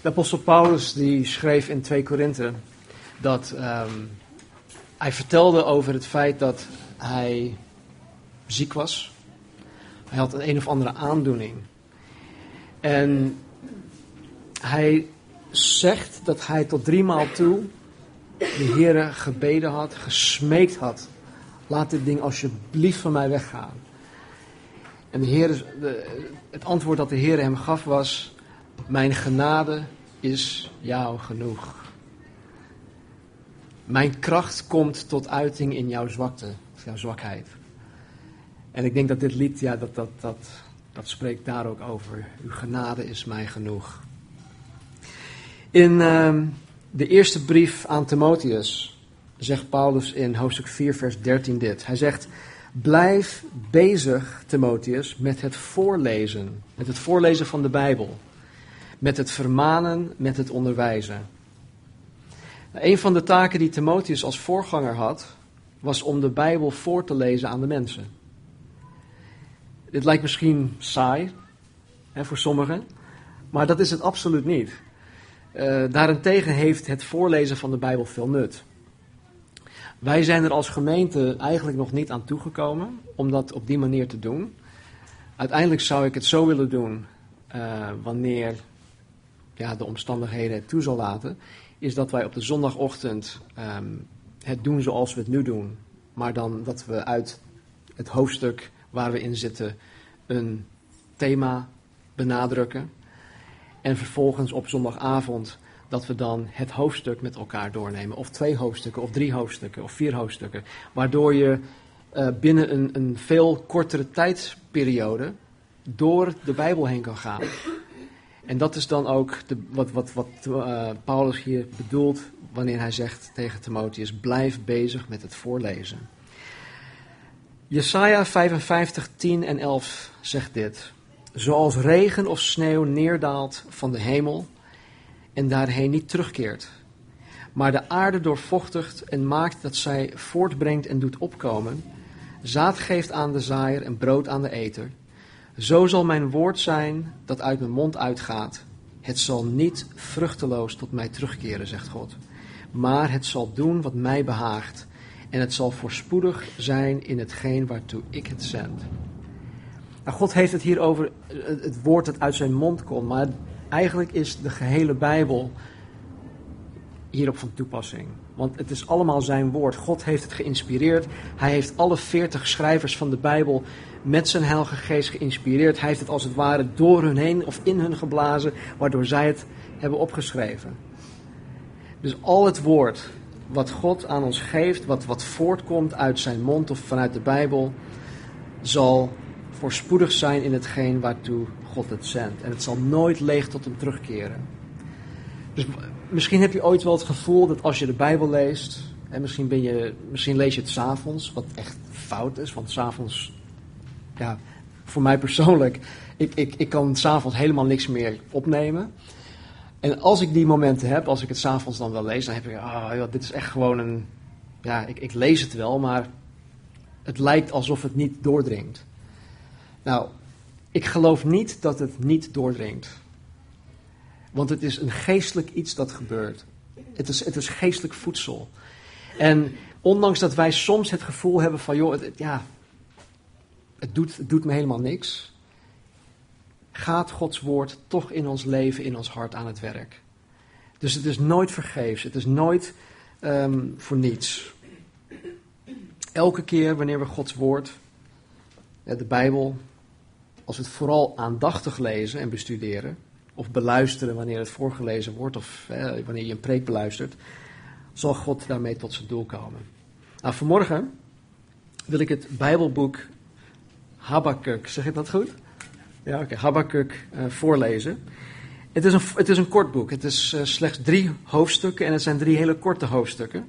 De apostel Paulus die schreef in 2 Korinthe dat ehm, hij vertelde over het feit dat hij ziek was. Hij had een een of andere aandoening. En hij zegt dat hij tot drie maal toe de Heer gebeden had, gesmeekt had. Laat dit ding alsjeblieft van mij weggaan. En de Heer, de, het antwoord dat de Heer hem gaf was: Mijn genade is jou genoeg. Mijn kracht komt tot uiting in jouw zwakte, jouw zwakheid. En ik denk dat dit lied, ja, dat, dat, dat, dat spreekt daar ook over. Uw genade is mij genoeg. In uh, de eerste brief aan Timotheus zegt Paulus in hoofdstuk 4, vers 13 dit. Hij zegt: Blijf bezig, Timotheus, met het voorlezen. Met het voorlezen van de Bijbel. Met het vermanen, met het onderwijzen. Een van de taken die Timotheus als voorganger had, was om de Bijbel voor te lezen aan de mensen. Dit lijkt misschien saai hè, voor sommigen, maar dat is het absoluut niet. Uh, daarentegen heeft het voorlezen van de Bijbel veel nut. Wij zijn er als gemeente eigenlijk nog niet aan toegekomen om dat op die manier te doen. Uiteindelijk zou ik het zo willen doen uh, wanneer ja, de omstandigheden toe zal laten, is dat wij op de zondagochtend um, het doen zoals we het nu doen. Maar dan dat we uit het hoofdstuk waar we in zitten een thema benadrukken. En vervolgens op zondagavond dat we dan het hoofdstuk met elkaar doornemen. Of twee hoofdstukken, of drie hoofdstukken, of vier hoofdstukken. Waardoor je uh, binnen een, een veel kortere tijdsperiode door de Bijbel heen kan gaan. En dat is dan ook de, wat, wat, wat uh, Paulus hier bedoelt wanneer hij zegt tegen Timotheus: blijf bezig met het voorlezen. Jesaja 55, 10 en 11 zegt dit. Zoals regen of sneeuw neerdaalt van de hemel en daarheen niet terugkeert, maar de aarde doorvochtigt en maakt dat zij voortbrengt en doet opkomen, zaad geeft aan de zaaier en brood aan de eter, zo zal mijn woord zijn dat uit mijn mond uitgaat. Het zal niet vruchteloos tot mij terugkeren, zegt God, maar het zal doen wat mij behaagt en het zal voorspoedig zijn in hetgeen waartoe ik het zend. Nou, God heeft het hier over het woord dat uit zijn mond komt, maar eigenlijk is de gehele Bijbel hierop van toepassing. Want het is allemaal zijn woord. God heeft het geïnspireerd. Hij heeft alle veertig schrijvers van de Bijbel met zijn Heilige Geest geïnspireerd. Hij heeft het als het ware door hun heen of in hun geblazen, waardoor zij het hebben opgeschreven. Dus al het woord wat God aan ons geeft, wat, wat voortkomt uit zijn mond of vanuit de Bijbel, zal voorspoedig zijn in hetgeen waartoe God het zendt. En het zal nooit leeg tot hem terugkeren. Dus misschien heb je ooit wel het gevoel dat als je de Bijbel leest, en misschien, ben je, misschien lees je het s'avonds, wat echt fout is, want s'avonds, ja, voor mij persoonlijk, ik, ik, ik kan s'avonds helemaal niks meer opnemen. En als ik die momenten heb, als ik het s'avonds dan wel lees, dan heb ik, ah, oh, dit is echt gewoon een, ja, ik, ik lees het wel, maar het lijkt alsof het niet doordringt. Nou, ik geloof niet dat het niet doordringt. Want het is een geestelijk iets dat gebeurt. Het is, het is geestelijk voedsel. En ondanks dat wij soms het gevoel hebben van, joh, het, ja, het doet, het doet me helemaal niks. Gaat Gods woord toch in ons leven, in ons hart aan het werk. Dus het is nooit vergeefs. Het is nooit um, voor niets. Elke keer wanneer we Gods woord, de Bijbel, als we het vooral aandachtig lezen en bestuderen, of beluisteren wanneer het voorgelezen wordt, of wanneer je een preek beluistert, zal God daarmee tot zijn doel komen. Nou, vanmorgen wil ik het Bijbelboek Habakkuk, zeg ik dat goed? Ja, oké, okay, Habakkuk uh, voorlezen. Het is, een, het is een kort boek. Het is uh, slechts drie hoofdstukken en het zijn drie hele korte hoofdstukken.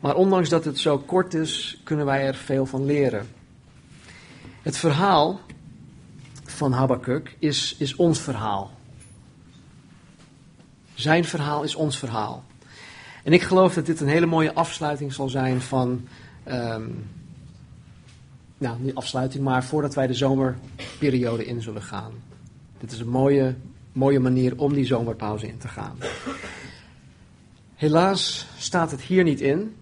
Maar ondanks dat het zo kort is, kunnen wij er veel van leren. Het verhaal van Habakkuk is, is ons verhaal. Zijn verhaal is ons verhaal. En ik geloof dat dit een hele mooie afsluiting zal zijn van. Um, nou, niet afsluiting, maar voordat wij de zomerperiode in zullen gaan. Dit is een mooie mooie manier om die zomerpauze in te gaan. Helaas staat het hier niet in.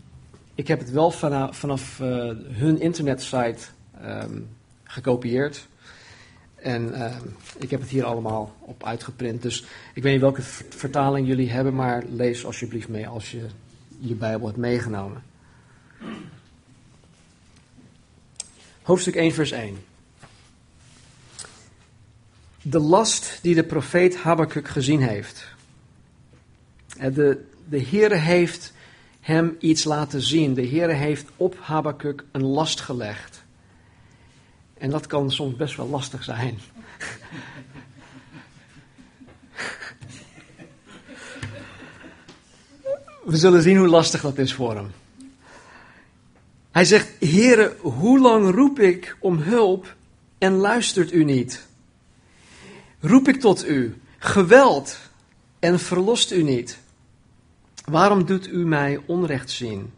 Ik heb het wel vanaf, vanaf uh, hun internetsite um, gekopieerd. En uh, ik heb het hier allemaal op uitgeprint. Dus ik weet niet welke vertaling jullie hebben, maar lees alsjeblieft mee als je je Bijbel hebt meegenomen. Hoofdstuk 1, vers 1. De last die de profeet Habakkuk gezien heeft. De, de Heere heeft hem iets laten zien. De Heere heeft op Habakkuk een last gelegd. En dat kan soms best wel lastig zijn. We zullen zien hoe lastig dat is voor hem. Hij zegt: Heere, hoe lang roep ik om hulp en luistert u niet? Roep ik tot u geweld en verlost u niet? Waarom doet u mij onrecht zien?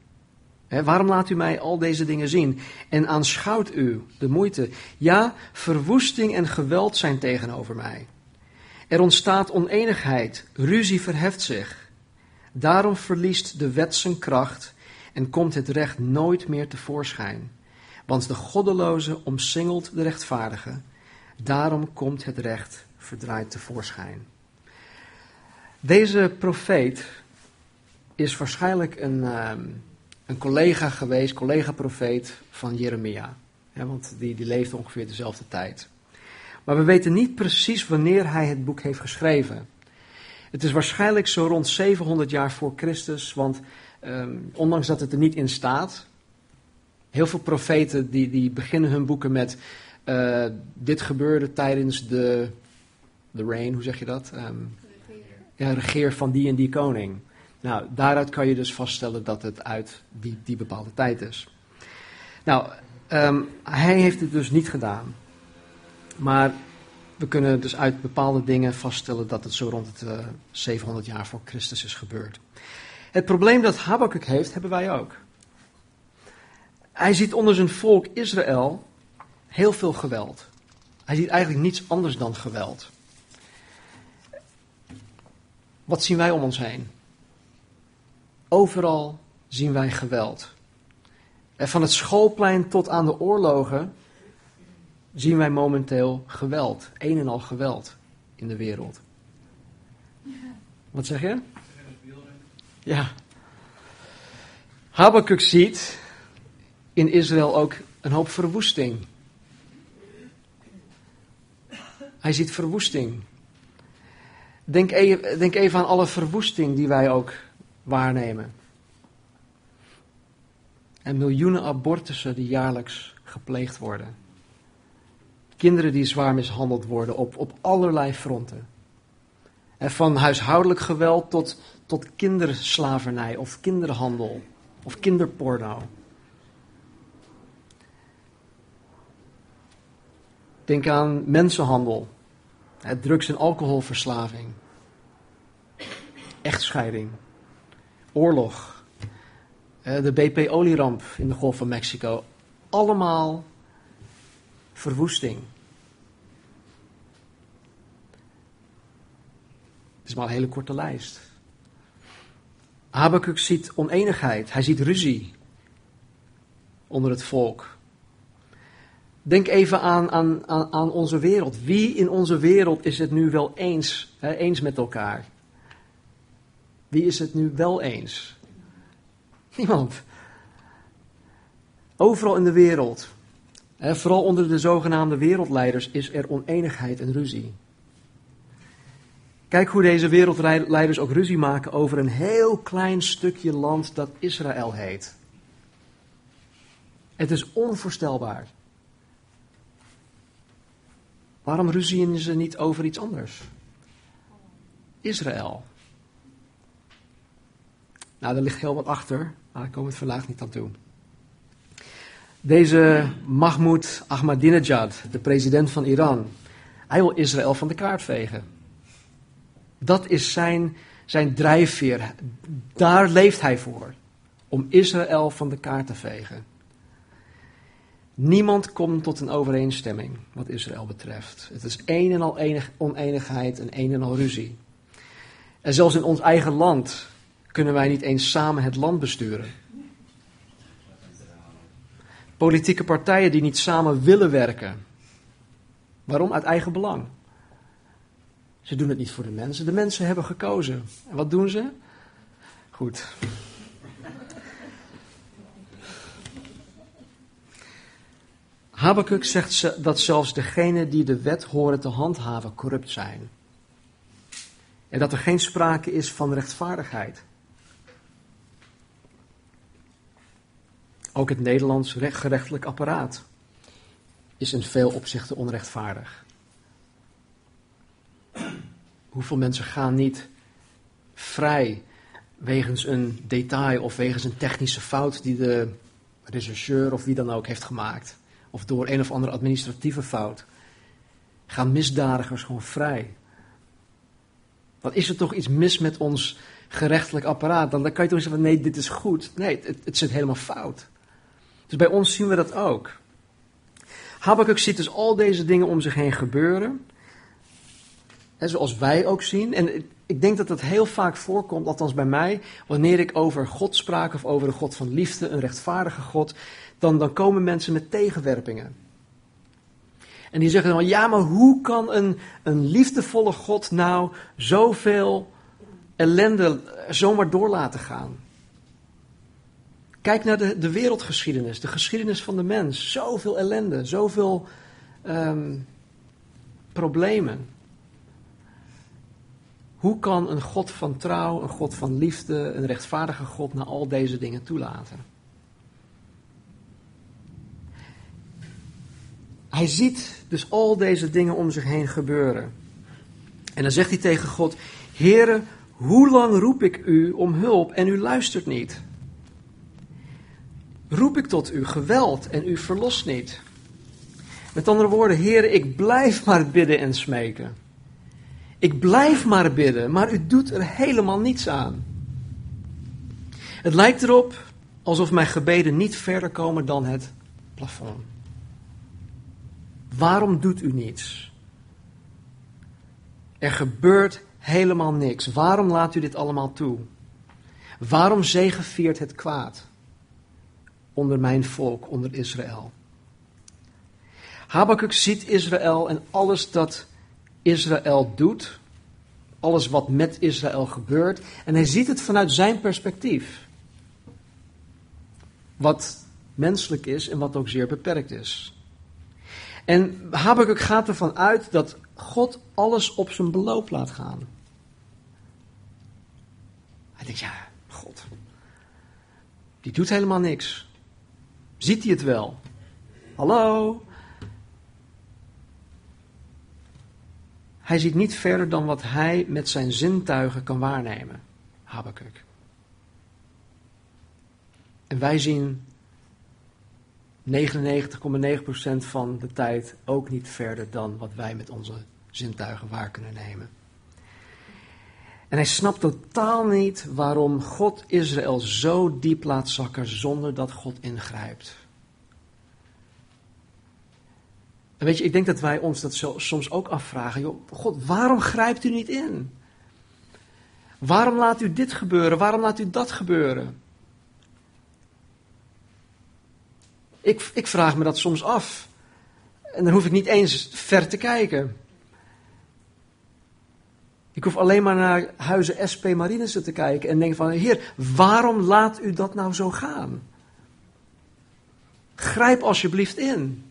Waarom laat u mij al deze dingen zien? En aanschouwt u de moeite? Ja, verwoesting en geweld zijn tegenover mij. Er ontstaat oneenigheid, ruzie verheft zich. Daarom verliest de wet zijn kracht en komt het recht nooit meer tevoorschijn. Want de goddeloze omsingelt de rechtvaardige. Daarom komt het recht verdraaid tevoorschijn. Deze profeet is waarschijnlijk een, ehm, een collega geweest, collega-profeet van Jeremia. want die, die leefde ongeveer dezelfde tijd. Maar we weten niet precies wanneer hij het boek heeft geschreven. Het is waarschijnlijk zo rond 700 jaar voor Christus, want ehm, ondanks dat het er niet in staat, heel veel profeten die, die beginnen hun boeken met uh, dit gebeurde tijdens de, de reign, hoe zeg je dat? Um, ja, regeer van die en die koning. Nou, daaruit kan je dus vaststellen dat het uit die, die bepaalde tijd is. Nou, um, hij heeft het dus niet gedaan. Maar we kunnen dus uit bepaalde dingen vaststellen dat het zo rond het uh, eh, 700 jaar voor Christus is gebeurd. Het probleem dat Habakkuk heeft, hebben wij ook. Hij ziet onder zijn volk Israël heel veel geweld. Hij ziet eigenlijk niets anders dan geweld. Wat zien wij om ons heen? Overal zien wij geweld. En van het schoolplein tot aan de oorlogen zien wij momenteel geweld. Een en al geweld in de wereld. Wat zeg je? Ja. Habakkuk ziet in Israël ook een hoop verwoesting. Hij ziet verwoesting. Denk even, denk even aan alle verwoesting die wij ook waarnemen. En miljoenen abortussen die jaarlijks gepleegd worden. Kinderen die zwaar mishandeld worden op, op allerlei fronten. En van huishoudelijk geweld tot, tot kinderslavernij of kinderhandel of kinderporno. Denk aan mensenhandel, drugs- en alcoholverslaving, echtscheiding, oorlog, de BP-olieramp in de Golf van Mexico. Allemaal verwoesting. Het is maar een hele korte lijst. Habakkuk ziet oneenigheid, hij ziet ruzie onder het volk. Denk even aan, aan, aan, onze wereld. Wie in onze wereld is het nu wel eens, hè, eens met elkaar? Wie is het nu wel eens? Niemand. Overal in de wereld, vooral onder de zogenaamde wereldleiders, is er oneenigheid en ruzie. Kijk hoe deze wereldleiders ook ruzie maken over een heel klein stukje land dat Israël heet. Het is onvoorstelbaar. Waarom ruzien ze niet over iets anders? Israël. Nou, daar ligt heel wat achter, maar daar komen we het vandaag niet aan toe. Deze Mahmoud Ahmadinejad, de president van Iran, hij wil Israël van de kaart vegen. Dat is zijn, zijn drijfveer. Daar leeft hij voor. Om Israël van de kaart te vegen. Niemand komt tot een overeenstemming wat Israël betreft. Het is een en al enig, oneenigheid en een en al ruzie. En zelfs in ons eigen land kunnen wij niet eens samen het land besturen. Politieke partijen die niet samen willen werken. Waarom? Uit eigen belang. Ze doen het niet voor de mensen. De mensen hebben gekozen. En wat doen ze? Goed. Habakkuk zegt dat zelfs degenen die de wet horen te handhaven corrupt zijn. En dat er geen sprake is van rechtvaardigheid. Ook het Nederlands gerechtelijk apparaat is in veel opzichten onrechtvaardig. Hoeveel mensen gaan niet vrij wegens een detail of wegens een technische fout die de rechercheur of wie dan ook heeft gemaakt? Of door een of andere administratieve fout. Gaan misdadigers gewoon vrij. Wat is er toch iets mis met ons gerechtelijk apparaat? Dan, kan je toch zeggen: nee, dit is goed. Nee, het, het zit helemaal fout. Dus bij ons zien we dat ook. Habakkuk ziet dus al deze dingen om zich heen gebeuren. En zoals wij ook zien. En ik denk dat dat heel vaak voorkomt, althans bij mij, wanneer ik over God spraak of over een God van liefde, een rechtvaardige God, dan, dan komen mensen met tegenwerpingen. En die zeggen dan, ja, maar hoe kan een, een liefdevolle God nou zoveel ellende zomaar door laten gaan? Kijk naar de, de wereldgeschiedenis, de geschiedenis van de mens. Zoveel ellende, zoveel um, problemen. Hoe kan een God van trouw, een God van liefde, een rechtvaardige God naar al deze dingen toelaten? Hij ziet dus al deze dingen om zich heen gebeuren. En dan zegt hij tegen God: Heere, hoe lang roep ik u om hulp en u luistert niet? Roep ik tot u geweld en u verlost niet? Met andere woorden, Heere, ik blijf maar bidden en smeken. Ik blijf maar bidden, maar u doet er helemaal niets aan. Het lijkt erop alsof mijn gebeden niet verder komen dan het plafond. Waarom doet u niets? Er gebeurt helemaal niks. Waarom laat u dit allemaal toe? Waarom zegeviert het kwaad onder mijn volk, onder Israël? Habakkuk ziet Israël en alles dat Israël doet, alles wat met Israël gebeurt, en hij ziet het vanuit zijn perspectief. Wat menselijk is en wat ook zeer beperkt is. En Habakkuk gaat ervan uit dat God alles op zijn beloop laat gaan. Hij denkt, ja, God, die doet helemaal niks. Ziet hij het wel? Hallo? Hij ziet niet verder dan wat hij met zijn zintuigen kan waarnemen, Habakkuk. En wij zien 99,9% van de tijd ook niet verder dan wat wij met onze zintuigen waar kunnen nemen. En hij snapt totaal niet waarom God Israël zo diep laat zakken zonder dat God ingrijpt. En weet je, ik denk dat wij ons dat soms ook afvragen. Joh, God, waarom grijpt u niet in? Waarom laat u dit gebeuren? Waarom laat u dat gebeuren? Ik, ik vraag me dat soms af. En dan hoef ik niet eens ver te kijken. Ik hoef alleen maar naar huizen SP Marinissen te kijken en denk van, heer, waarom laat u dat nou zo gaan? Grijp alsjeblieft in.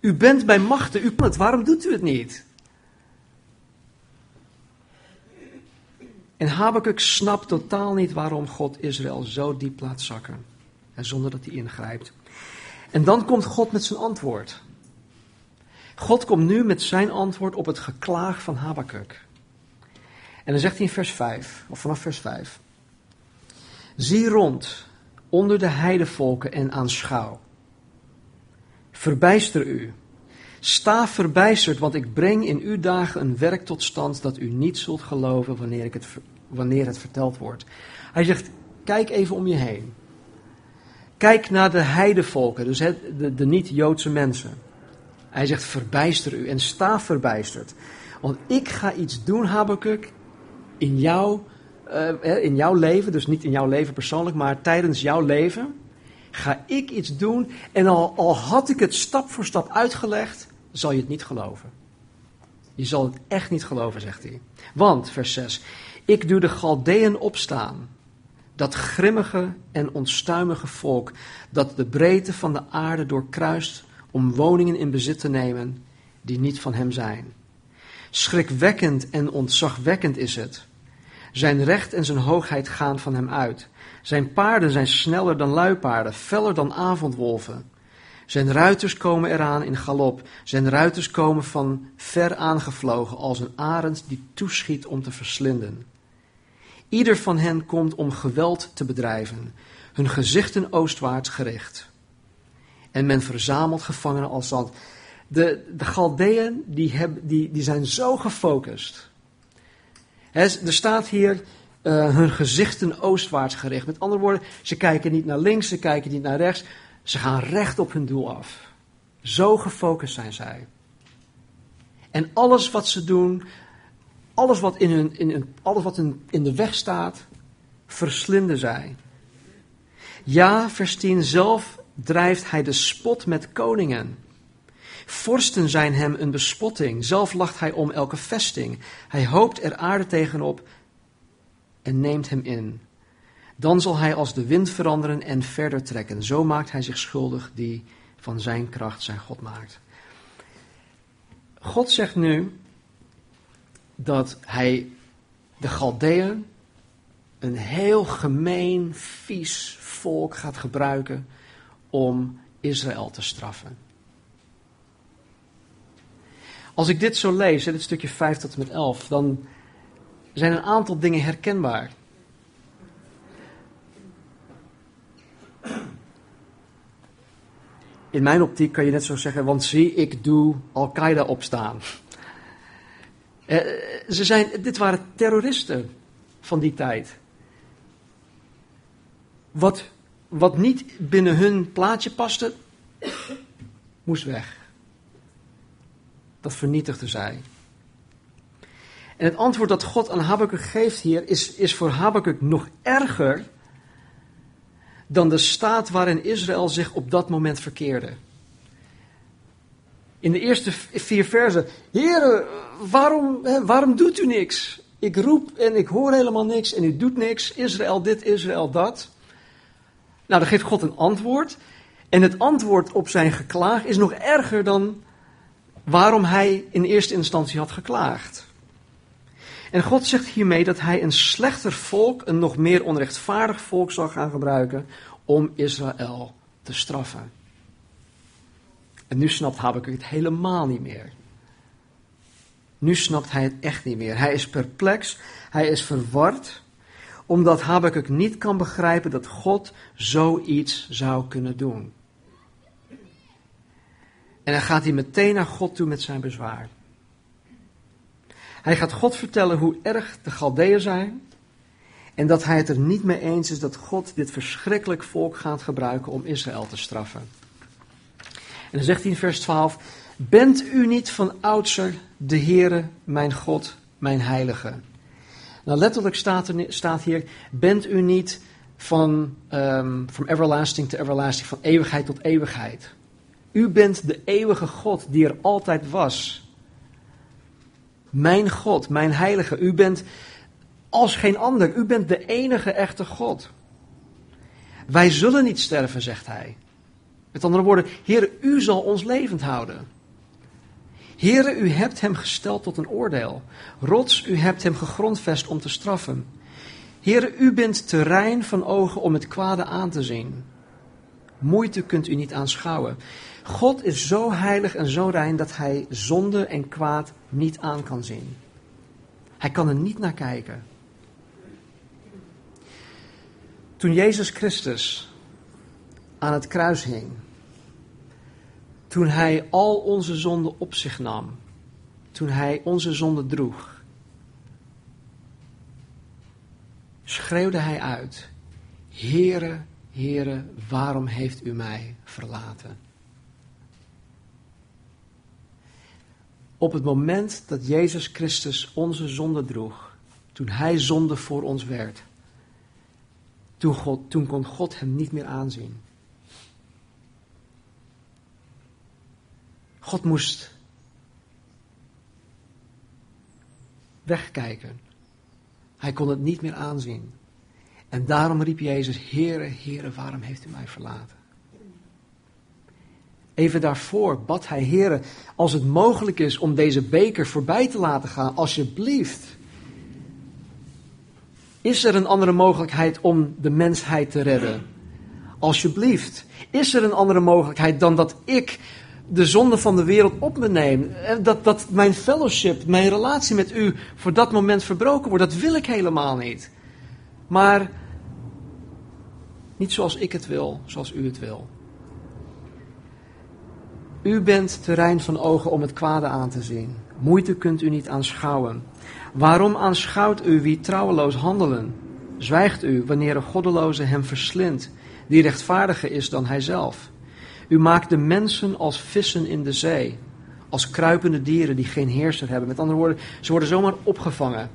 U bent bij machten, u kan het, waarom doet u het niet? En Habakkuk snapt totaal niet waarom God Israël zo diep laat zakken. En zonder dat hij ingrijpt. En dan komt God met zijn antwoord. God komt nu met zijn antwoord op het geklaag van Habakkuk. En dan zegt hij in vers 5, of vanaf vers 5. Zie rond onder de heidevolken en aanschouw. Verbijster u. Sta verbijsterd, want ik breng in uw dagen een werk tot stand dat u niet zult geloven wanneer, ik het, wanneer het verteld wordt. Hij zegt, kijk even om je heen. Kijk naar de heidevolken, dus het, de, niet-Joodse mensen. Hij zegt, verbijster u en sta verbijsterd. Want ik ga iets doen, Habakkuk, in, jou, uh, in jouw leven, dus niet in jouw leven persoonlijk, maar tijdens jouw leven, ga ik iets doen. En al, al had ik het stap voor stap uitgelegd, zal je het niet geloven. Je zal het echt niet geloven, zegt hij. Want, vers 6, ik doe de Galdeën opstaan, dat grimmige en onstuimige volk, dat de breedte van de aarde doorkruist om woningen in bezit te nemen die niet van hem zijn. Schrikwekkend en ontzagwekkend is het. Zijn recht en zijn hoogheid gaan van hem uit. Zijn paarden zijn sneller dan luipaarden, feller dan avondwolven. Zijn ruiters komen eraan in galop. Zijn ruiters komen van ver aangevlogen als een arend die toeschiet om te verslinden. Ieder van hen komt om geweld te bedrijven, hun gezichten oostwaarts gericht. En men verzamelt gevangenen als zand. De, de Galdeën die, hebben, die, die zijn zo gefocust. Er staat hier uh, hun gezichten oostwaarts gericht. Met andere woorden, ze kijken niet naar links, ze kijken niet naar rechts. Ze gaan recht op hun doel af. Zo gefocust zijn zij. En alles wat ze doen, alles wat in, hun, in, hun, alles wat in, in de weg staat, verslinden zij. Ja, vers 10, zelf drijft hij de spot met koningen. Vorsten zijn hem een bespotting, zelf lacht hij om elke vesting. Hij hoopt er aarde tegenop en neemt hem in. Dan zal hij als de wind veranderen en verder trekken. Zo maakt hij zich schuldig die van zijn kracht zijn God maakt. God zegt nu dat hij de Galdeën, een heel gemeen, vies volk, gaat gebruiken om Israël te straffen. Als ik dit zo lees, dit stukje 5 tot en met 11, dan zijn een aantal dingen herkenbaar. In mijn optiek kan je net zo zeggen, want zie, ik doe Al-Qaeda opstaan. Eh, ze zijn, dit waren terroristen van die tijd. Wat, wat niet binnen hun plaatje paste, moest weg. Dat vernietigde zij. En het antwoord dat God aan Habakkuk geeft hier is, is voor Habakkuk nog erger dan de staat waarin Israël zich op dat moment verkeerde. In de eerste vier versen, Heer, waarom, waarom doet u niks? Ik roep en ik hoor helemaal niks en u doet niks. Israël dit, Israël dat. Nou, dan geeft God een antwoord. En het antwoord op zijn geklaag is nog erger dan waarom hij in eerste instantie had geklaagd. En God zegt hiermee dat hij een slechter volk, een nog meer onrechtvaardig volk zal gaan gebruiken om Israël te straffen. En nu snapt Habakkuk het helemaal niet meer. Nu snapt hij het echt niet meer. Hij is perplex, hij is verward, omdat Habakkuk niet kan begrijpen dat God zoiets zou kunnen doen. En dan gaat hij meteen naar God toe met zijn bezwaar. Hij gaat God vertellen hoe erg de Galdeën zijn. En dat hij het er niet mee eens is dat God dit verschrikkelijk volk gaat gebruiken om Israël te straffen. En dan zegt hij in vers 12: Bent u niet van oudsher de Heere, mijn God, mijn Heilige? Nou, letterlijk staat, er, staat hier: Bent u niet van um, from everlasting to everlasting, van eeuwigheid tot eeuwigheid? U bent de eeuwige God die er altijd was. Mijn God, mijn heilige, u bent als geen ander. U bent de enige echte God. Wij zullen niet sterven, zegt hij. Met andere woorden, Heer, u zal ons levend houden. Heere, u hebt hem gesteld tot een oordeel. Rots, u hebt hem gegrondvest om te straffen. Heere, u bent terrein van ogen om het kwade aan te zien. Moeite kunt u niet aanschouwen. God is zo heilig en zo rein dat hij zonde en kwaad niet aan kan zien. Hij kan er niet naar kijken. Toen Jezus Christus aan het kruis hing, toen hij al onze zonden op zich nam, toen hij onze zonden droeg, schreeuwde hij uit: Heere, Heere, waarom heeft u mij verlaten? Op het moment dat Jezus Christus onze zonde droeg, toen Hij zonde voor ons werd, toen, God, toen kon God hem niet meer aanzien. God moest wegkijken. Hij kon het niet meer aanzien. En daarom riep Jezus, Heere, Heere, waarom heeft u mij verlaten? Even daarvoor bad hij, Heere, als het mogelijk is om deze beker voorbij te laten gaan, alsjeblieft. Is er een andere mogelijkheid om de mensheid te redden? Alsjeblieft. Is er een andere mogelijkheid dan dat ik de zonde van de wereld op me neem? Dat, dat mijn fellowship, mijn relatie met u voor dat moment verbroken wordt? Dat wil ik helemaal niet. Maar niet zoals ik het wil, zoals u het wil. U bent terrein van ogen om het kwade aan te zien. Moeite kunt u niet aanschouwen. Waarom aanschouwt u wie trouweloos handelen? Zwijgt u wanneer een goddeloze hem verslindt, die rechtvaardiger is dan hijzelf? U maakt de mensen als vissen in de zee, als kruipende dieren die geen heerser hebben. Met andere woorden, ze worden zomaar opgevangen.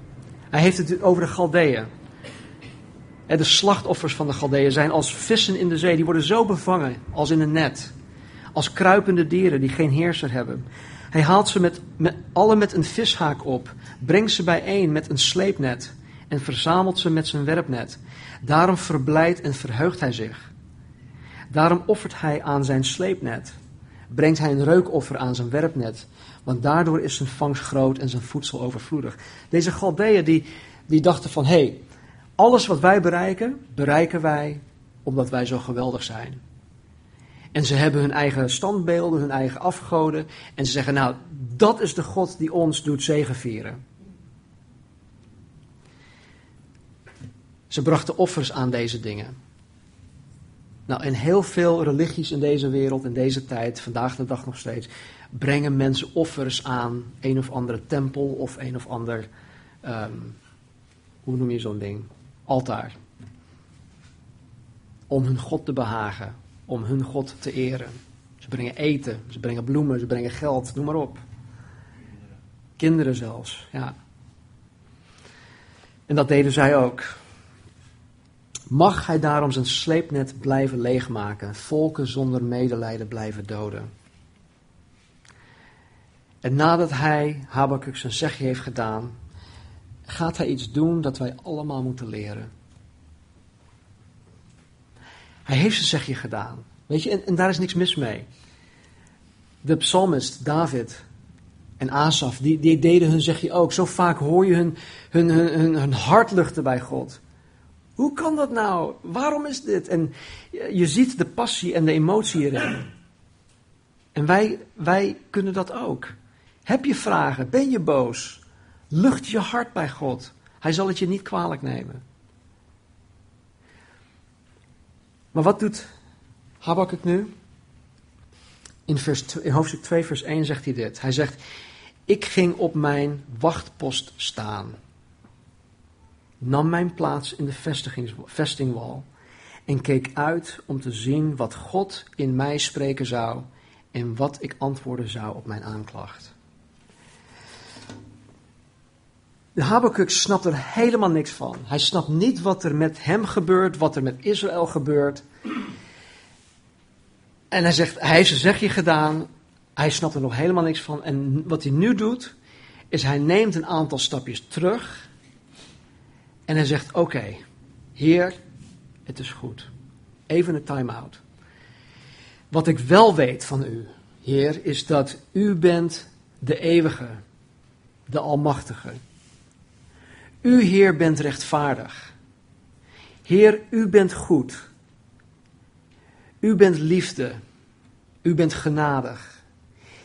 Hij heeft het over de Galdeeën. De slachtoffers van de Galdeeën zijn als vissen in de zee. Die worden zo bevangen als in een net. Als kruipende dieren die geen heerser hebben. Hij haalt ze met, met, alle met een vishaak op, brengt ze bijeen met een sleepnet en verzamelt ze met zijn werpnet. Daarom verblijdt en verheugt hij zich. Daarom offert hij aan zijn sleepnet. Brengt hij een reukoffer aan zijn werpnet. Want daardoor is zijn vangst groot en zijn voedsel overvloedig. Deze Galdeeën die, die dachten van, hé, hey, alles wat wij bereiken, bereiken wij omdat wij zo geweldig zijn. En ze hebben hun eigen standbeelden, hun eigen afgoden. En ze zeggen, nou, dat is de God die ons doet zegevieren. Ze brachten offers aan deze dingen. Nou, en heel veel religies in deze wereld, in deze tijd, vandaag de dag nog steeds, brengen mensen offers aan een of andere tempel of een of ander, um, hoe noem je zo'n ding? Altaar. Om hun God te behagen, om hun God te eren. Ze brengen eten, ze brengen bloemen, ze brengen geld, noem maar op. Kinderen zelfs, ja. En dat deden zij ook. Mag hij daarom zijn sleepnet blijven leegmaken, volken zonder medelijden blijven doden? En nadat hij Habakkuk zijn zegje heeft gedaan, gaat hij iets doen dat wij allemaal moeten leren. Hij heeft zijn zegje gedaan. Weet je, en, en daar is niks mis mee. De psalmist David en Asaf, die, die deden hun zegje ook. Zo vaak hoor je hun, hun, hun, hun, hun hart luchten bij God. Hoe kan dat nou? Waarom is dit? En je ziet de passie en de emotie erin. En wij, wij kunnen dat ook. Heb je vragen? Ben je boos? Lucht je hart bij God. Hij zal het je niet kwalijk nemen. Maar wat doet Habakkuk nu? In, in hoofdstuk 2, vers 1 zegt hij dit. Hij zegt, ik ging op mijn wachtpost staan nam mijn plaats in de vestingwal en keek uit om te zien wat God in mij spreken zou en wat ik antwoorden zou op mijn aanklacht. De Habakkuk snapt er helemaal niks van. Hij snapt niet wat er met hem gebeurt, wat er met Israël gebeurt. En hij zegt, hij heeft zijn zegje gedaan, hij snapt er nog helemaal niks van. En wat hij nu doet, is hij neemt een aantal stapjes terug en hij zegt: Oké, Heer, het is goed. Even een time-out. Wat ik wel weet van u, Heer, is dat u bent de eeuwige, de almachtige. U, Heer, bent rechtvaardig. Heer, u bent goed. U bent liefde. U bent genadig.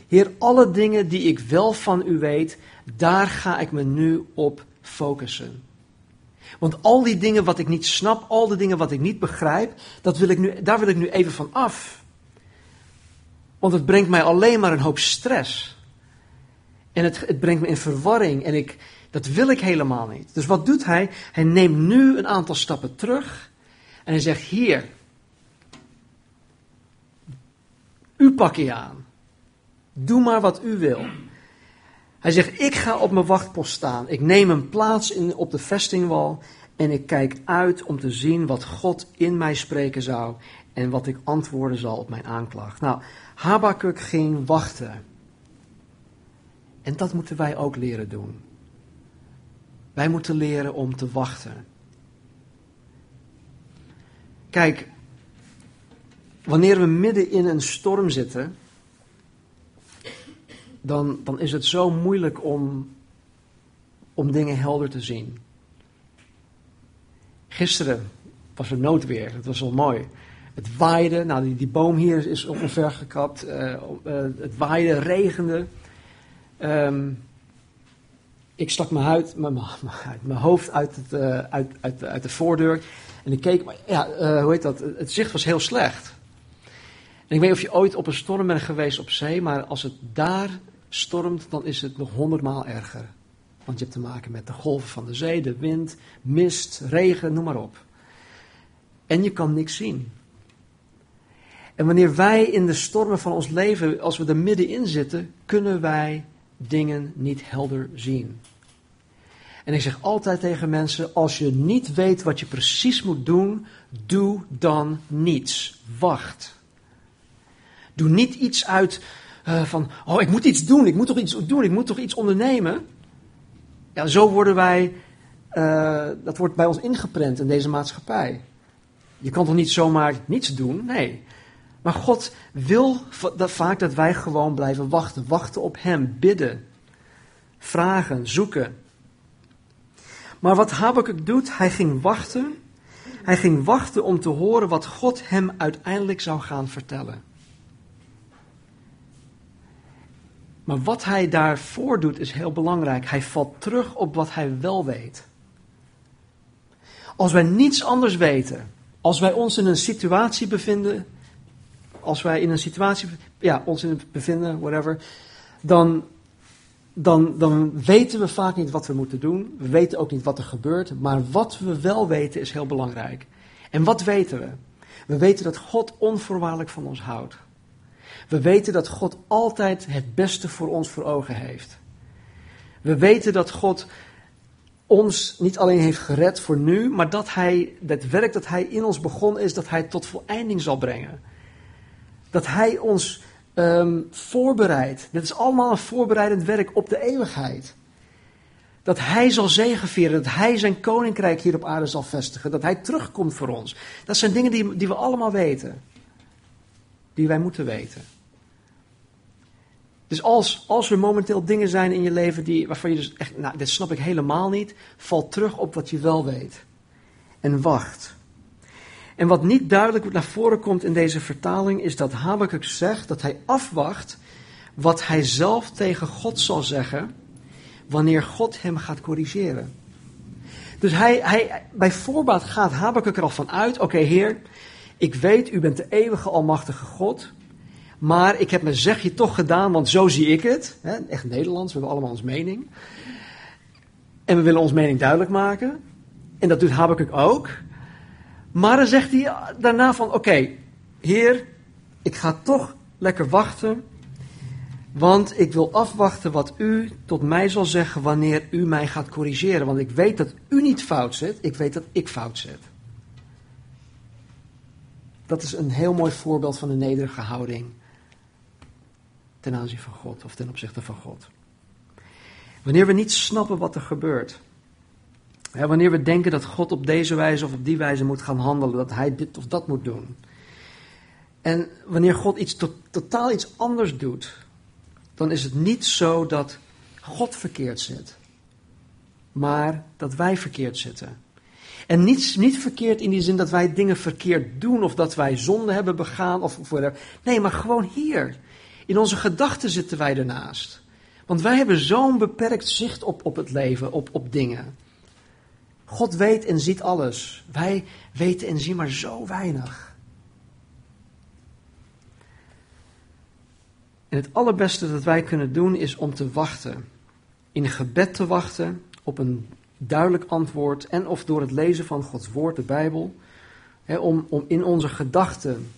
Heer, alle dingen die ik wel van u weet, daar ga ik me nu op focussen. Want al die dingen wat ik niet snap, al die dingen wat ik niet begrijp, dat wil ik nu, daar wil ik nu even van af. Want het brengt mij alleen maar een hoop stress. En het, het brengt me in verwarring. En ik, dat wil ik helemaal niet. Dus wat doet hij? Hij neemt nu een aantal stappen terug. En hij zegt: Hier, U pak je aan. Doe maar wat u wil. Hij zegt, ik ga op mijn wachtpost staan. Ik neem een plaats in, op de vestingwal en ik kijk uit om te zien wat God in mij spreken zou en wat ik antwoorden zal op mijn aanklacht. Nou, Habakuk ging wachten. En dat moeten wij ook leren doen. Wij moeten leren om te wachten. Kijk, wanneer we midden in een storm zitten, dan, dan is het zo moeilijk om, om dingen helder te zien. Gisteren was er noodweer, het was wel mooi. Het waaide, nou die, die boom hier is ongeveer gekapt. Uh, het waaide, regende. Um, ik stak mijn, mijn, mijn hoofd uit, het, uh, uit, uit, uit, de voordeur. En ik keek, maar ja, uh, hoe heet dat? Het zicht was heel slecht. En ik weet niet of je ooit op een storm bent geweest op zee, maar als het daar stormt, dan is het nog honderdmaal erger. Want je hebt te maken met de golven van de zee, de wind, mist, regen, noem maar op. En je kan niks zien. En wanneer wij in de stormen van ons leven, als we er middenin zitten, kunnen wij dingen niet helder zien. En ik zeg altijd tegen mensen: als je niet weet wat je precies moet doen, doe dan niets. Wacht. Doe niet iets uit uh, van: oh, ik moet iets doen, ik moet toch iets doen, ik moet toch iets ondernemen. Ja, zo worden wij, uh, dat wordt bij ons ingeprent in deze maatschappij. Je kan toch niet zomaar niets doen? Nee. Maar God wil dat vaak dat wij gewoon blijven wachten. Wachten op Hem, bidden, vragen, zoeken. Maar wat Habakkuk doet, hij ging wachten. Hij ging wachten om te horen wat God hem uiteindelijk zou gaan vertellen. Maar wat hij daarvoor doet is heel belangrijk. Hij valt terug op wat hij wel weet. Als wij niets anders weten, als wij ons in een situatie bevinden als wij in een situatie, ja, ons in bevinden, whatever, dan, dan, dan weten we vaak niet wat we moeten doen. We weten ook niet wat er gebeurt. Maar wat we wel weten is heel belangrijk. En wat weten we? We weten dat God onvoorwaardelijk van ons houdt. We weten dat God altijd het beste voor ons voor ogen heeft. We weten dat God ons niet alleen heeft gered voor nu, maar dat Hij, het werk dat Hij in ons begonnen is, dat Hij tot voleinding zal brengen. Dat Hij ons um, voorbereidt. Dit is allemaal een voorbereidend werk op de eeuwigheid. Dat Hij zal zegenvieren, dat Hij zijn koninkrijk hier op aarde zal vestigen, dat Hij terugkomt voor ons. Dat zijn dingen die, die we allemaal weten. Die wij moeten weten. Dus als, als er momenteel dingen zijn in je leven die, waarvan je dus echt, nou, dit snap ik helemaal niet, val terug op wat je wel weet. En wacht. En wat niet duidelijk naar voren komt in deze vertaling is dat Habakkuk zegt dat hij afwacht wat hij zelf tegen God zal zeggen wanneer God hem gaat corrigeren. Dus hij, hij, bij voorbaat gaat Habakkuk er al van uit, oké heer, ik weet u bent de eeuwige almachtige God, maar ik heb mijn zegje toch gedaan, want zo zie ik het. Hè, echt Nederlands, we hebben allemaal ons mening. En we willen ons mening duidelijk maken. En dat doet Habakkuk ook. Maar dan zegt hij daarna van, oké, heer, ik ga toch lekker wachten. Want ik wil afwachten wat u tot mij zal zeggen wanneer u mij gaat corrigeren. Want ik weet dat u niet fout zit, ik weet dat ik fout zit. Dat is een heel mooi voorbeeld van een nederige houding ten aanzien van God of ten opzichte van God. Wanneer we niet snappen wat er gebeurt, wanneer we denken dat God op deze wijze of op die wijze moet gaan handelen, dat hij dit of dat moet doen. En wanneer God iets totaal iets anders doet, dan is het niet zo dat God verkeerd zit, maar dat wij verkeerd zitten. En niet, niet verkeerd in die zin dat wij dingen verkeerd doen of dat wij zonde hebben begaan of, of. Nee, maar gewoon hier. In onze gedachten zitten wij ernaast. Want wij hebben zo'n beperkt zicht op, op het leven, op, op dingen. God weet en ziet alles. Wij weten en zien maar zo weinig. En het allerbeste dat wij kunnen doen is om te wachten. In gebed te wachten op een duidelijk antwoord en of door het lezen van Gods woord, de Bijbel, hè, om, om in onze gedachten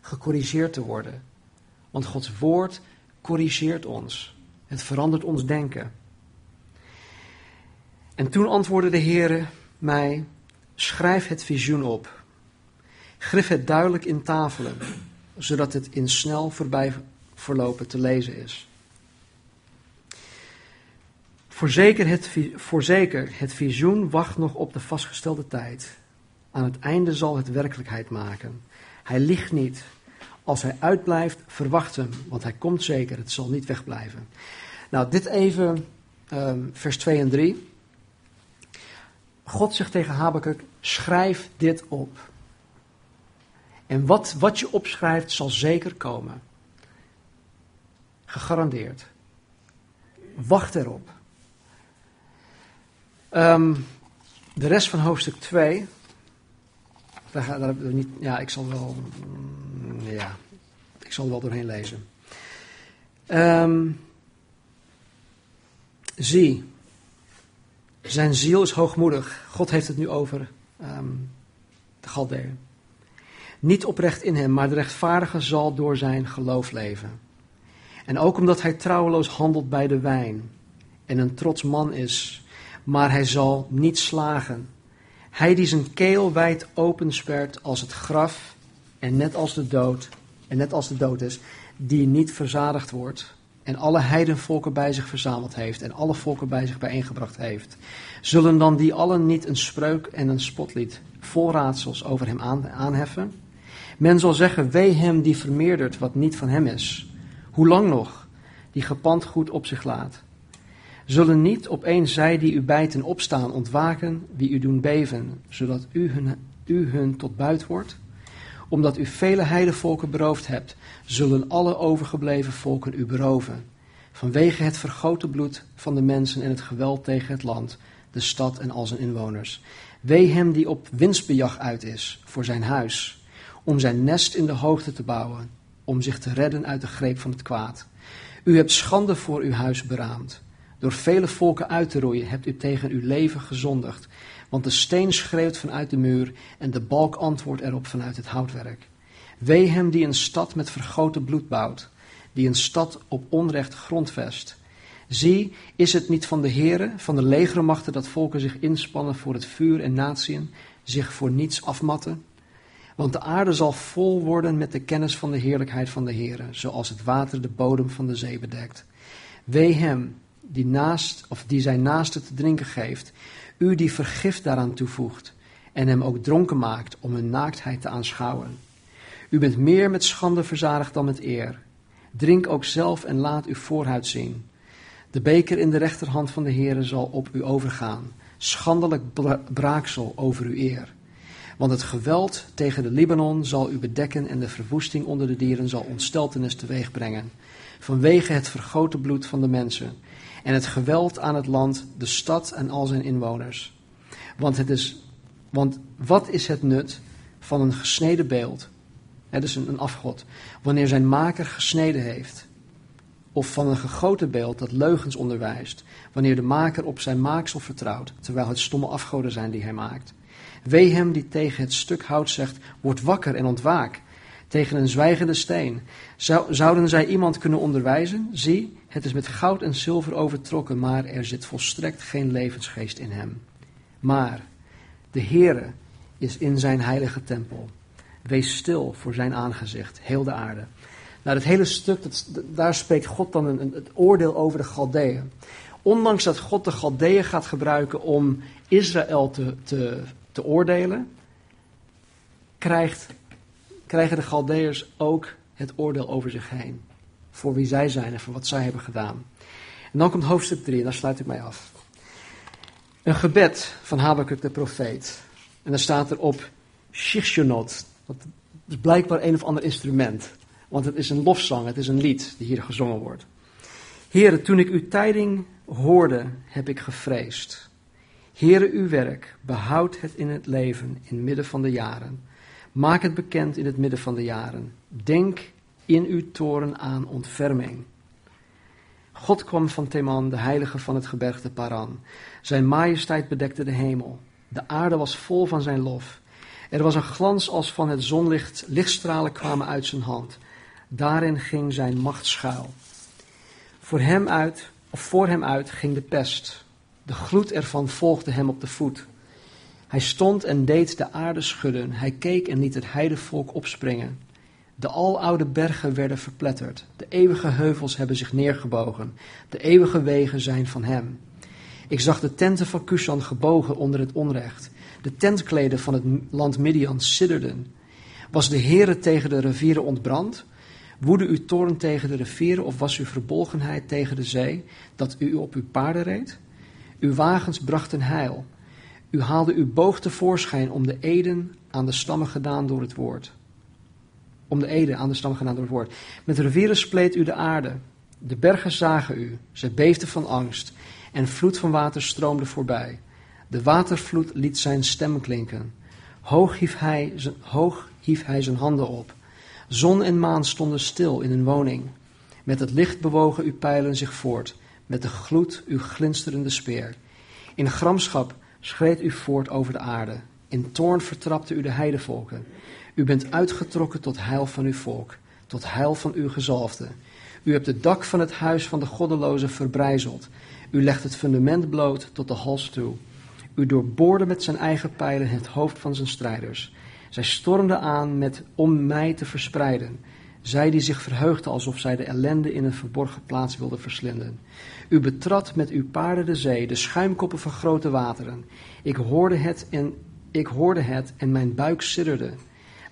gecorrigeerd te worden. Want Gods woord corrigeert ons. Het verandert ons denken. En toen antwoordde de Heer mij: Schrijf het visioen op. Grif het duidelijk in tafelen, zodat het in snel voorbij verlopen te lezen is. Voorzeker het, voorzeker, het visioen wacht nog op de vastgestelde tijd. Aan het einde zal het werkelijkheid maken. Hij ligt niet. Als hij uitblijft, verwacht hem, want hij komt zeker. Het zal niet wegblijven. Nou, dit even, um, vers 2 en 3. God zegt tegen Habakkuk, schrijf dit op. En wat, wat je opschrijft zal zeker komen. Gegarandeerd. Wacht erop. Um, de rest van hoofdstuk 2. Daar, daar we niet. Ja, ik zal wel. Mm, ja, ik zal er wel doorheen lezen. Um, zie, zijn ziel is hoogmoedig. God heeft het nu over um, de Galdeën. Niet oprecht in hem, maar de rechtvaardige zal door zijn geloof leven. En ook omdat hij trouweloos handelt bij de wijn en een trots man is, maar hij zal niet slagen. Hij die zijn keel wijd openspert als het graf en net als de dood, en net als de dood is, die niet verzadigd wordt en alle heidenvolken bij zich verzameld heeft en alle volken bij zich bijeengebracht heeft, zullen dan die allen niet een spreuk en een spotlied vol raadsels over hem aanheffen? Men zal zeggen, wee hem die vermeerdert wat niet van hem is. Hoe lang nog? Die gepand goed op zich laat. Zullen niet opeens zij die u bijten opstaan ontwaken, wie u doen beven, zodat u hun, u hun tot buit wordt? Omdat u vele heidevolken beroofd hebt, zullen alle overgebleven volken u beroven. Vanwege het vergoten bloed van de mensen en het geweld tegen het land, de stad en al zijn inwoners. Wee hem die op winstbejag uit is voor zijn huis, om zijn nest in de hoogte te bouwen, om zich te redden uit de greep van het kwaad. U hebt schande voor uw huis beraamd. Door vele volken uit te roeien hebt u tegen uw leven gezondigd. Want de steen schreeuwt vanuit de muur en de balk antwoordt erop vanuit het houtwerk. Wee hem die een stad met vergoten bloed bouwt, die een stad op onrecht grondvest. Zie, is het niet van de heren, van de legermachten, dat volken zich inspannen voor het vuur en natieën, zich voor niets afmatten? Want de aarde zal vol worden met de kennis van de heerlijkheid van de heren, zoals het water de bodem van de zee bedekt. Wee hem die, naast, of die zijn naaste te drinken geeft, u die vergif daaraan toevoegt en hem ook dronken maakt om hun naaktheid te aanschouwen. U bent meer met schande verzadigd dan met eer. Drink ook zelf en laat uw voorhuid zien. De beker in de rechterhand van de Heere zal op u overgaan, schandelijk braaksel over uw eer. Want het geweld tegen de Libanon zal u bedekken en de verwoesting onder de dieren zal ontsteltenis teweeg brengen, vanwege het vergoten bloed van de mensen en het geweld aan het land, de stad en al zijn inwoners. Want, het is, want wat is het nut van een gesneden beeld, het is een, een afgod, wanneer zijn maker gesneden heeft? Of van een gegoten beeld dat leugens onderwijst, wanneer de maker op zijn maaksel vertrouwt, terwijl het stomme afgoden zijn die hij maakt. Wee hem die tegen het stuk hout zegt, word wakker en ontwaak. Tegen een zwijgende steen. Zou, zouden zij iemand kunnen onderwijzen? Zie, het is met goud en zilver overtrokken, maar er zit volstrekt geen levensgeest in hem. Maar de Heere is in zijn heilige tempel. Wees stil voor zijn aangezicht, heel de aarde. Nou, dat hele stuk, dat, daar spreekt God dan een, een, het oordeel over de Galdeeën. Ondanks dat God de Galdeeën gaat gebruiken om Israël te, te, te oordelen, krijgt, krijgen de Galdeërs ook het oordeel over zich heen voor wie zij zijn en voor wat zij hebben gedaan. En dan komt hoofdstuk 3 en daar sluit ik mij af. Een gebed van Habakkuk de profeet. En daar staat er op Shishonot. Dat is blijkbaar een of ander instrument. Want het is een lofzang, het is een lied die hier gezongen wordt. Heren, toen ik uw tijding hoorde, heb ik gevreesd. Heren, uw werk, behoud het in het leven in midden van de jaren. Maak het bekend in het midden van de jaren. Denk in uw toren aan ontferming. God kwam van Teman, de heilige van het gebergte Paran. Zijn majesteit bedekte de hemel. De aarde was vol van zijn lof. Er was een glans als van het zonlicht, lichtstralen kwamen uit zijn hand. Daarin ging zijn macht schuil. Voor hem uit, of voor hem uit ging de pest. De gloed ervan volgde hem op de voet. Hij stond en deed de aarde schudden. Hij keek en liet het heidevolk opspringen. De aloude bergen werden verpletterd. De eeuwige heuvels hebben zich neergebogen. De eeuwige wegen zijn van hem. Ik zag de tenten van Kushan gebogen onder het onrecht. De tentkleden van het land Midian sidderden. Was de Heere tegen de rivieren ontbrand? Woedde uw toorn tegen de rivieren of was uw verbolgenheid tegen de zee, dat u op uw paarden reed? Uw wagens brachten heil. U haalde uw boog tevoorschijn om de eden aan de stammen gedaan door het woord. Om de eden aan de stammen gedaan door het woord. Met rivieren spleet u de aarde. De bergen zagen u. Ze beefden van angst. En vloed van water stroomde voorbij. De watervloed liet zijn stem klinken. Hoog hief hij zijn, hoog hief hij zijn handen op. Zon en maan stonden stil in hun woning. Met het licht bewogen uw pijlen zich voort. Met de gloed uw glinsterende speer. In gramschap schreed u voort over de aarde. In toorn vertrapte u de heidevolken. U bent uitgetrokken tot heil van uw volk, tot heil van uw gezalfde. U hebt het dak van het huis van de goddeloze verbrijzeld. U legt het fundament bloot tot de hals toe. U doorboorde met zijn eigen pijlen het hoofd van zijn strijders. Zij stormden aan met om mij te verspreiden. Zij die zich verheugden alsof zij de ellende in een verborgen plaats wilden verslinden. U betrad met uw paarden de zee, de schuimkoppen van grote wateren. Ik hoorde het en, ik hoorde het en mijn buik sidderde.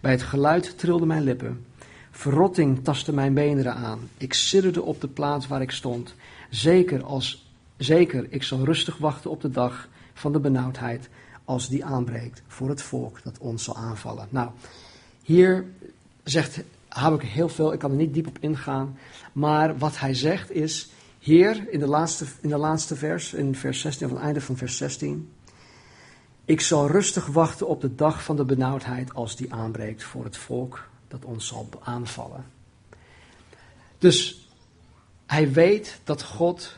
Bij het geluid trilden mijn lippen. Verrotting tastte mijn benen aan. Ik sidderde op de plaats waar ik stond. Zeker, als, zeker, ik zal rustig wachten op de dag van de benauwdheid als die aanbreekt voor het volk dat ons zal aanvallen. Nou, hier zegt ik heel veel, ik kan er niet diep op ingaan, maar wat hij zegt is, hier in de laatste, in de laatste vers, in vers 16, of het einde van vers 16, ik zal rustig wachten op de dag van de benauwdheid als die aanbreekt voor het volk dat ons zal aanvallen. Dus hij weet dat God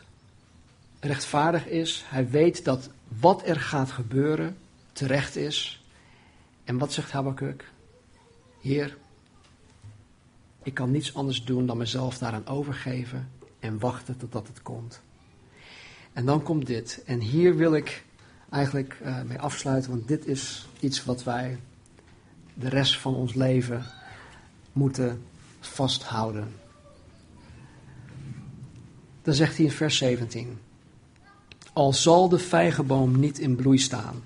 rechtvaardig is. Hij weet dat wat er gaat gebeuren terecht is. En wat zegt Habakkuk? Heer, ik kan niets anders doen dan mezelf daaraan overgeven en wachten totdat het komt. En dan komt dit. En hier wil ik eigenlijk uh, mee afsluiten, want dit is iets wat wij de rest van ons leven moeten vasthouden. Dan zegt hij in vers 17: Al zal de vijgenboom niet in bloei staan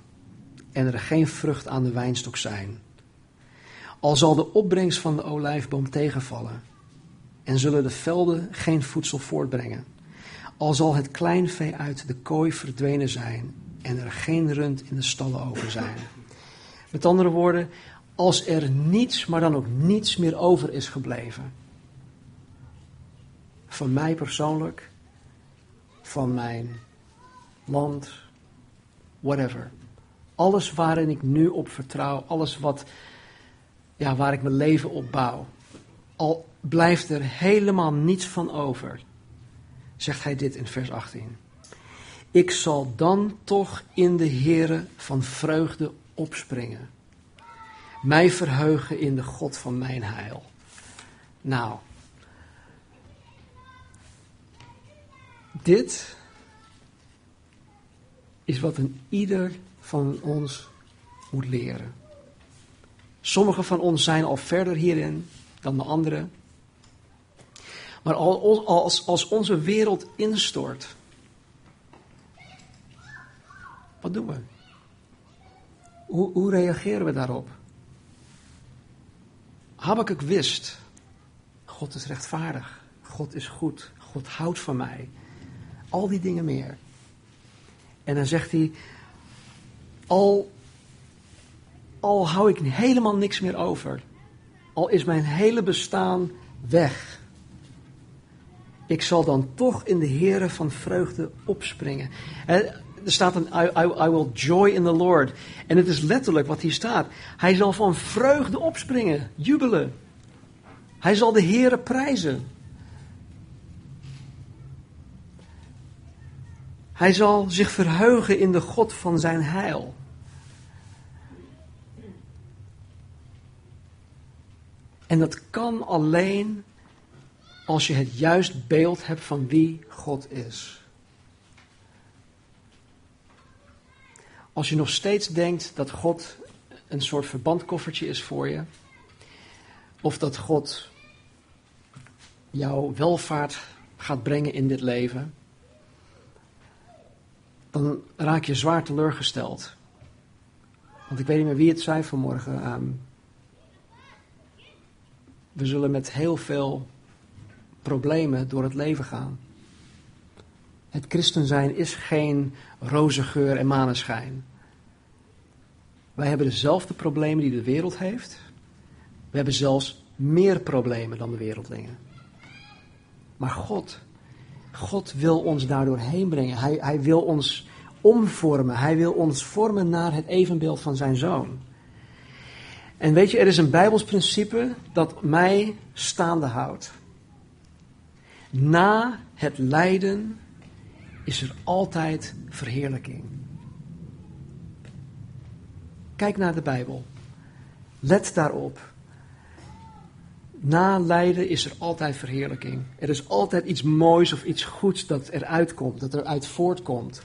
en er geen vrucht aan de wijnstok zijn, al zal de opbrengst van de olijfboom tegenvallen en zullen de velden geen voedsel voortbrengen, al zal het kleinvee uit de kooi verdwenen zijn en er geen rund in de stallen over zijn. Met andere woorden, als er niets, maar dan ook niets meer over is gebleven. Van mij persoonlijk, van mijn land, whatever. Alles waarin ik nu op vertrouw, alles wat, ja, waar ik mijn leven op bouw. Al blijft er helemaal niets van over, zegt hij dit in vers 18. Ik zal dan toch in de Heere van vreugde opspringen. Mij verheugen in de God van mijn heil. Nou, dit is wat een ieder van ons moet leren. Sommigen van ons zijn al verder hierin dan de anderen. Maar als, als onze wereld instort, wat doen we? Hoe, reageren we daarop? Habakkuk wist, God is rechtvaardig, God is goed, God houdt van mij. Al die dingen meer. En dan zegt hij, al, al hou ik helemaal niks meer over, al is mijn hele bestaan weg, ik zal dan toch in de Here van vreugde opspringen er staat een I, I, will joy in the Lord. En het is letterlijk wat hier staat. Hij zal van vreugde opspringen, jubelen. Hij zal de Heere prijzen. Hij zal zich verheugen in de God van zijn heil. En dat kan alleen als je het juist beeld hebt van wie God is. Als je nog steeds denkt dat God een soort verbandkoffertje is voor je, of dat God jouw welvaart gaat brengen in dit leven, dan raak je zwaar teleurgesteld. Want ik weet niet meer wie het zei vanmorgen. Ehm, we zullen met heel veel problemen door het leven gaan. Het christen zijn is geen roze geur en maneschijn. Wij hebben dezelfde problemen die de wereld heeft. We hebben zelfs meer problemen dan de wereldlingen. Maar God, God wil ons daardoor heen brengen. Hij, hij wil ons omvormen. Hij wil ons vormen naar het evenbeeld van zijn zoon. En weet je, er is een Bijbels principe dat mij staande houdt. Na het lijden is er altijd verheerlijking. Kijk naar de Bijbel. Let daarop. Na lijden is er altijd verheerlijking. Er is altijd iets moois of iets goeds dat eruit komt, dat eruit voortkomt.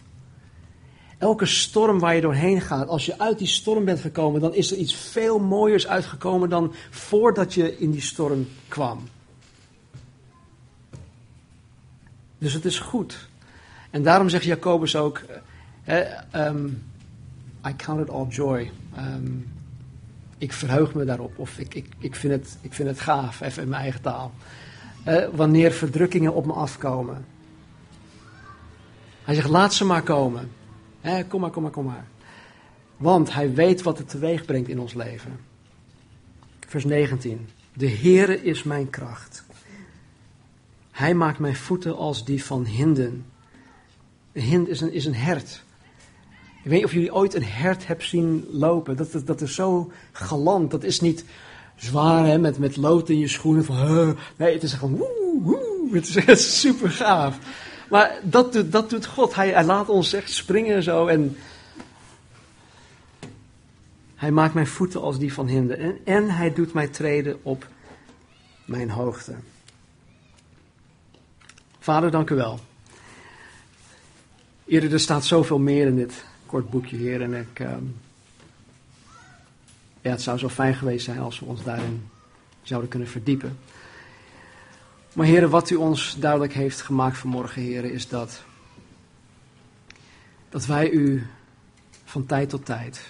Elke storm waar je doorheen gaat, als je uit die storm bent gekomen, dan is er iets veel mooiers uitgekomen dan voordat je in die storm kwam. Dus het is goed. En daarom zegt Jacobus ook: um, I count it all joy. Ehm, ik verheug me daarop, of ik, ik, ik, vind het, ik vind het gaaf, even in mijn eigen taal. wanneer verdrukkingen op me afkomen. Hij zegt: laat ze maar komen. Kom maar, kom maar, kom maar. Want hij weet wat het teweeg brengt in ons leven. Vers 19. De Heere is mijn kracht. Hij maakt mijn voeten als die van hinden. Een hind is een, is een hert. Ik weet niet of jullie ooit een hert hebben zien lopen. Dat, dat, dat is zo galant. Dat is niet zwaar hè, met, met lood in je schoenen. Van, nee, het is gewoon woe, woe. Het is echt super gaaf. Maar dat doet, dat doet God. Hij, hij laat ons echt springen zo. En hij maakt mijn voeten als die van hinden. En, en hij doet mij treden op mijn hoogte. Vader, dank u wel. Eerder, er staat zoveel meer in dit kort boekje, Heer. En ik, ehm, ja, het zou zo fijn geweest zijn als we ons daarin zouden kunnen verdiepen. Maar Heer, wat u ons duidelijk heeft gemaakt vanmorgen, Heer, is dat, dat wij u van tijd tot tijd,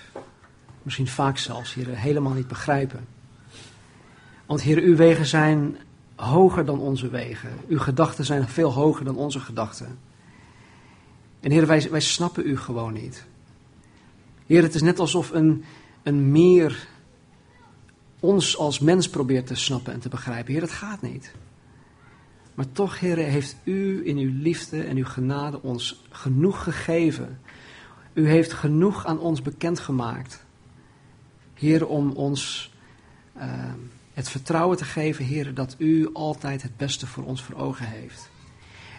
misschien vaak zelfs, Heer, helemaal niet begrijpen. Want Heer, uw wegen zijn hoger dan onze wegen. Uw gedachten zijn veel hoger dan onze gedachten. En Heer, wij, wij snappen u gewoon niet. Heer, het is net alsof een, een meer ons als mens probeert te snappen en te begrijpen. Heer, dat gaat niet. Maar toch, Heer, heeft u in uw liefde en uw genade ons genoeg gegeven. U heeft genoeg aan ons bekendgemaakt. Heer, om ons uh, het vertrouwen te geven, Heer, dat u altijd het beste voor ons voor ogen heeft.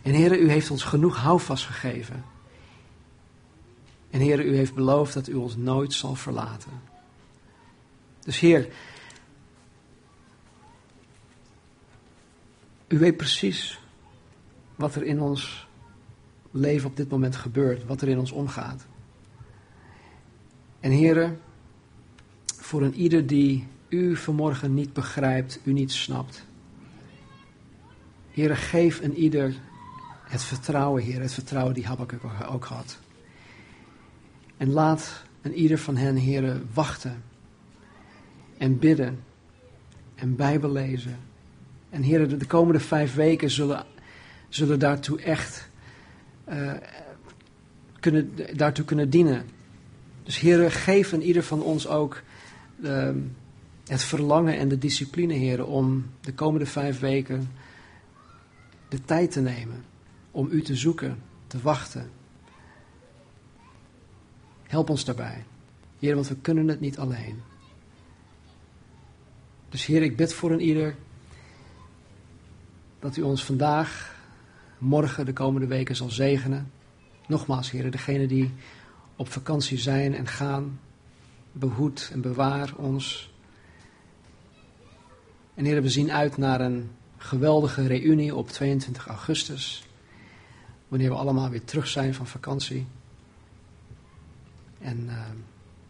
En Heer, u heeft ons genoeg houvast gegeven. En Heer, u heeft beloofd dat u ons nooit zal verlaten. Dus Heer, u weet precies wat er in ons leven op dit moment gebeurt, wat er in ons omgaat. En Heer, voor een ieder die u vanmorgen niet begrijpt, u niet snapt. Heer, geef een ieder het vertrouwen, Heer, het vertrouwen die Habakkuk ook had. En laat een ieder van hen, heren, wachten en bidden en Bijbel lezen. En heren, de komende vijf weken zullen, zullen daartoe echt uh, kunnen, daartoe kunnen dienen. Dus heren, geef een ieder van ons ook uh, het verlangen en de discipline, heren, om de komende vijf weken de tijd te nemen. Om u te zoeken, te wachten Help ons daarbij. Heer, want we kunnen het niet alleen. Dus Heer, ik bid voor een ieder dat u ons vandaag, morgen, de komende weken zal zegenen. Nogmaals, Heer, degene die op vakantie zijn en gaan, behoed en bewaar ons. En Heer, we zien uit naar een geweldige reunie op 22 augustus. Wanneer we allemaal weer terug zijn van vakantie. En uh,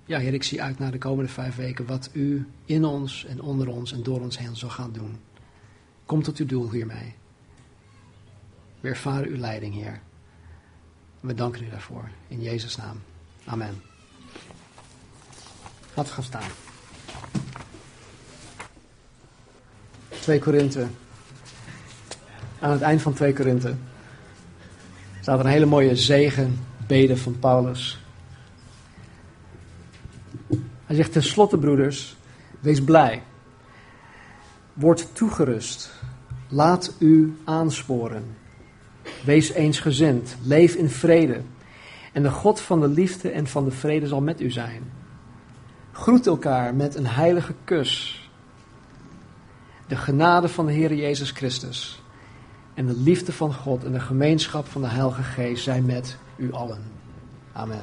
ja, Heer, ik zie uit naar de komende vijf weken wat u in ons en onder ons en door ons heen zal gaan doen. Kom tot uw doel hiermee. We ervaren uw leiding, Heer. We danken u daarvoor. In Jezus' naam. Amen. Laten we gaan staan. 2 Korinthe. Aan het eind van 2 Korinthe staat een hele mooie zegenbede van Paulus. Hij zegt tenslotte, broeders, wees blij. Word toegerust. Laat u aansporen. Wees eensgezind. Leef in vrede. En de God van de liefde en van de vrede zal met u zijn. Groet elkaar met een heilige kus. De genade van de Heer Jezus Christus en de liefde van God en de gemeenschap van de Heilige Geest zijn met u allen. Amen.